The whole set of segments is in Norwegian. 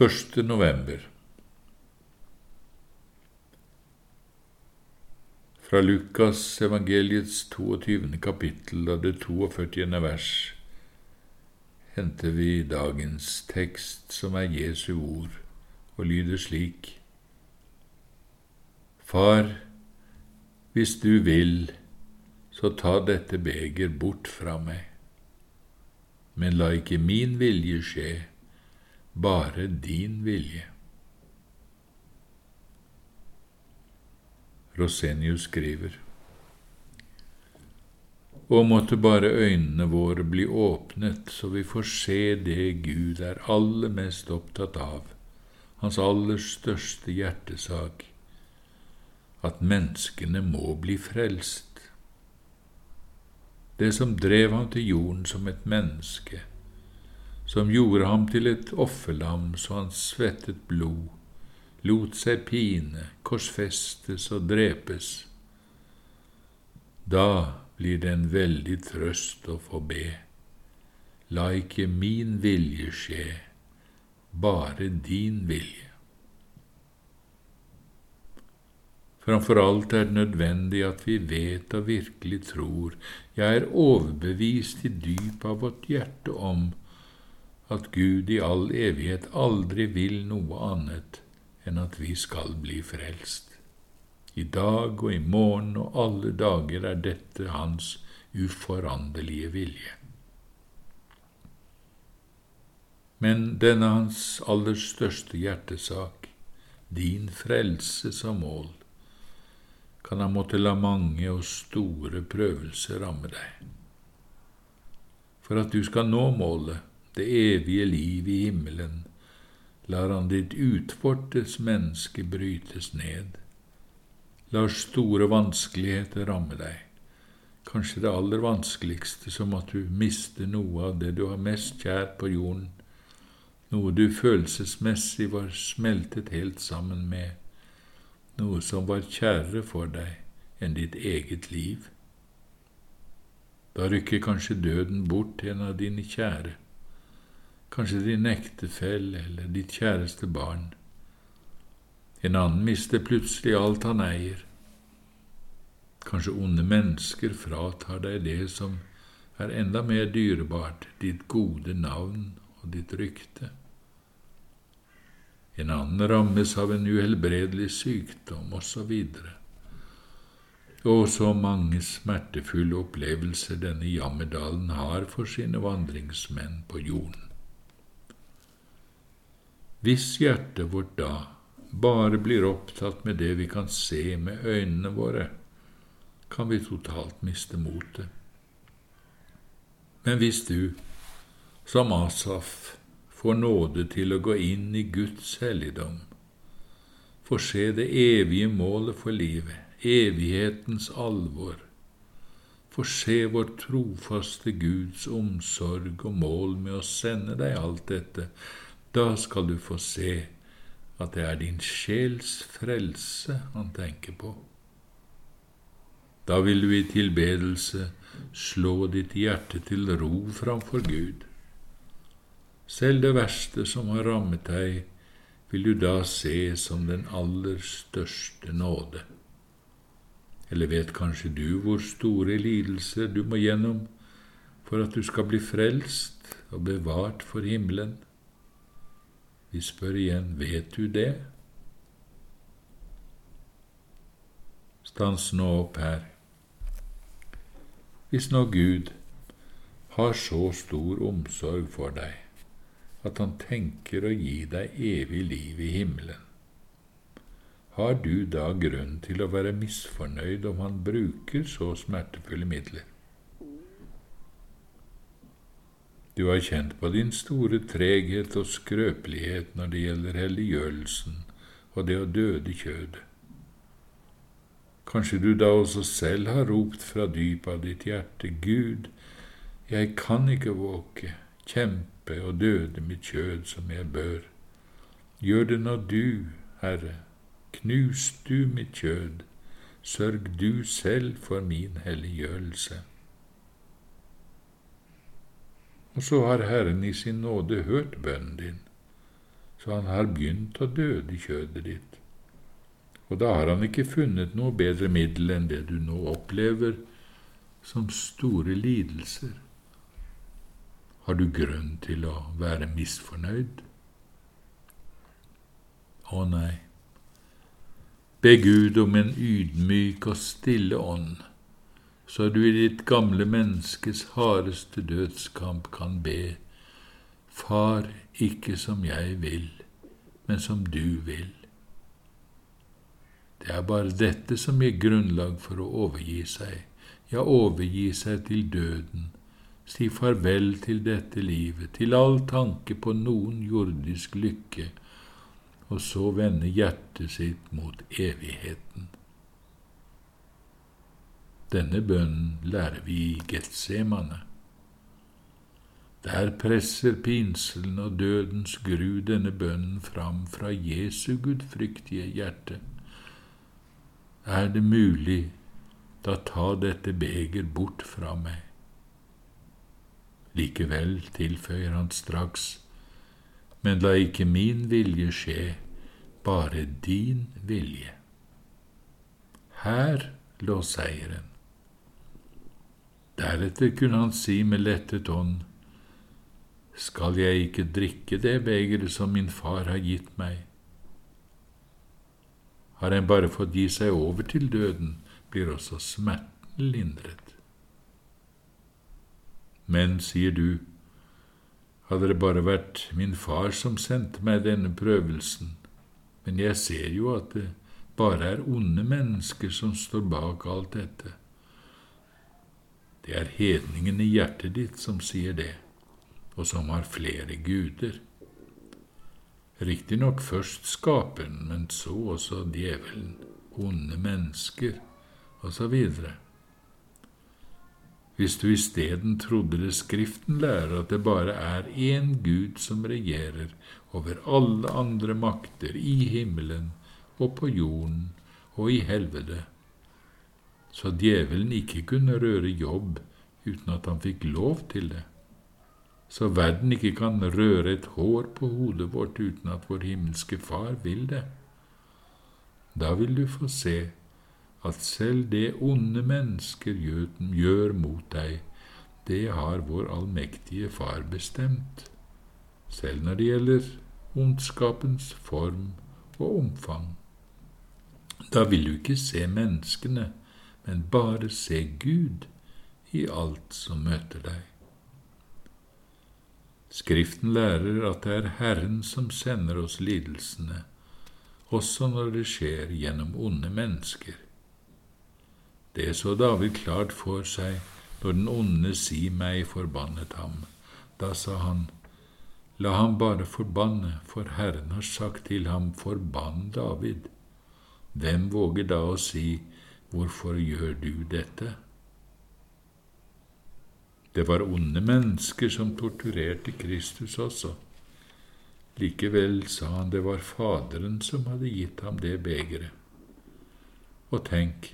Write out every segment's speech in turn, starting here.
1. november Fra Lukas evangeliets 22. kapittel av det 42. vers henter vi dagens tekst, som er Jesu ord, og lyder slik. Far, hvis du vil, så ta dette beger bort fra meg. Men la ikke min vilje skje, bare din vilje. Rosenius skriver Og måtte bare øynene våre bli åpnet, så vi får se det Gud er aller mest opptatt av, hans aller største hjertesak, at menneskene må bli frelst. Det som drev ham til jorden som et menneske, som gjorde ham til et offerlam så han svettet blod, lot seg pine, korsfestes og drepes. Da blir det en veldig trøst å få be. La ikke min vilje skje, bare din vilje. Framfor alt er det nødvendig at vi vet og virkelig tror, jeg er overbevist i dypet av vårt hjerte om at Gud i all evighet aldri vil noe annet enn at vi skal bli frelst. I dag og i morgen og alle dager er dette Hans uforanderlige vilje. Men denne Hans aller største hjertesak, din frelse som mål, kan han måtte la mange og store prøvelser ramme deg. For at du skal nå målet, det evige liv i himmelen, lar han ditt utvortes menneske brytes ned. Lar store vanskeligheter ramme deg, kanskje det aller vanskeligste som at du mister noe av det du har mest kjært på jorden, noe du følelsesmessig var smeltet helt sammen med, noe som var kjærere for deg enn ditt eget liv. Da rykker kanskje døden bort en av dine kjære, kanskje din ektefelle eller ditt kjæreste barn. En annen mister plutselig alt han eier. Kanskje onde mennesker fratar deg det som er enda mer dyrebart, ditt gode navn og ditt rykte. En annen rammes av en uhelbredelig sykdom, osv. Og så mange smertefulle opplevelser denne jammerdalen har for sine vandringsmenn på jorden. Hvis hjertet vårt da bare blir opptatt med det vi kan se med øynene våre, kan vi totalt miste motet. Men hvis du, som Asaf, får nåde til å gå inn i Guds helligdom, får se det evige målet for livet, evighetens alvor, får se vår trofaste Guds omsorg og mål med å sende deg alt dette, da skal du få se at det er din sjels frelse han tenker på. Da vil du i tilbedelse slå ditt hjerte til ro framfor Gud selv det verste som har rammet deg, vil du da se som den aller største nåde. Eller vet kanskje du hvor store lidelser du må gjennom for at du skal bli frelst og bevart for himmelen? Vi spør igjen, vet du det? Stans nå opp her. Hvis nå Gud har så stor omsorg for deg, at han tenker å gi deg evig liv i himmelen. Har du da grunn til å være misfornøyd om han bruker så smertefulle midler? Du har kjent på din store treghet og skrøpelighet når det gjelder helliggjørelsen og det å døde kjødet. Kanskje du da også selv har ropt fra dypet av ditt hjerte, Gud, jeg kan ikke våke, kjempe og døde mitt kjød som jeg bør. Gjør det nå du, Herre, knus du mitt kjød, sørg du selv for min helliggjørelse. Og så har Herren i sin nåde hørt bønnen din, så han har begynt å døde kjødet ditt. Og da har han ikke funnet noe bedre middel enn det du nå opplever som store lidelser. Har du grunn til å være misfornøyd? Å nei. Be Gud om en ydmyk og stille ånd, så du i ditt gamle menneskes hardeste dødskamp kan be Far, ikke som jeg vil, men som du vil. Det er bare dette som gir grunnlag for å overgi seg, ja, overgi seg til døden, si farvel til dette livet, til all tanke på noen jordisk lykke, og så vende hjertet sitt mot evigheten. Denne bønnen lærer vi i Getsemane. Der presser pinselen og dødens gru denne bønnen fram fra Jesu gudfryktige hjerte. Er det mulig, da ta dette beger bort fra meg. Likevel tilføyer han straks, men la ikke min vilje skje, bare din vilje. Her lå seieren. Deretter kunne han si med lettet ånd, skal jeg ikke drikke det begeret som min far har gitt meg? Har en bare fått gi seg over til døden, blir også smerten lindret. Men, sier du, hadde det bare vært min far som sendte meg denne prøvelsen, men jeg ser jo at det bare er onde mennesker som står bak alt dette. Det er hedningen i hjertet ditt som sier det og som har flere guder. Riktignok først Skaperen, men så også djevelen, onde mennesker, osv. Hvis du isteden trodde det Skriften lærer at det bare er én Gud som regjerer over alle andre makter i himmelen og på jorden og i helvete, så djevelen ikke kunne røre jobb uten at han fikk lov til det så verden ikke kan røre et hår på hodet vårt uten at vår himmelske Far vil det. Da vil du få se at selv det onde mennesker gjør mot deg, det har vår allmektige Far bestemt, selv når det gjelder ondskapens form og omfang. Da vil du ikke se menneskene, men bare se Gud i alt som møter deg. Skriften lærer at det er Herren som sender oss lidelsene, også når det skjer gjennom onde mennesker. Det så David klart for seg når den onde si meg forbannet ham. Da sa han, La ham bare forbanne, for Herren har sagt til ham, Forbann David. Hvem våger da å si, Hvorfor gjør du dette? Det var onde mennesker som torturerte Kristus også. Likevel sa han det var Faderen som hadde gitt ham det begeret. Og tenk,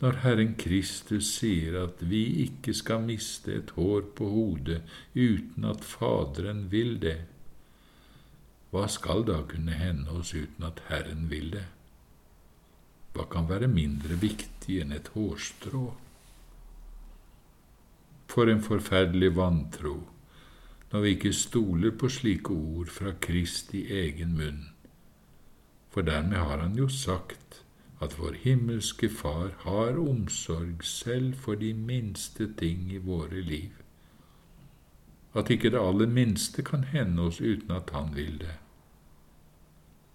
når Herren Kristus sier at vi ikke skal miste et hår på hodet uten at Faderen vil det, hva skal da kunne hende oss uten at Herren vil det? Hva kan være mindre viktig enn et hårstrå? For en forferdelig vantro når vi ikke stoler på slike ord fra Kristi egen munn. For dermed har han jo sagt at vår himmelske Far har omsorg selv for de minste ting i våre liv. At ikke det aller minste kan hende oss uten at Han vil det.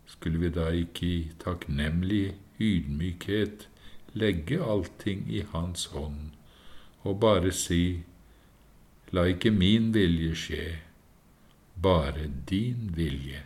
Skulle vi da ikke i takknemlig ydmykhet legge allting i Hans hånd og bare si, La ikke min vilje skje, bare din vilje.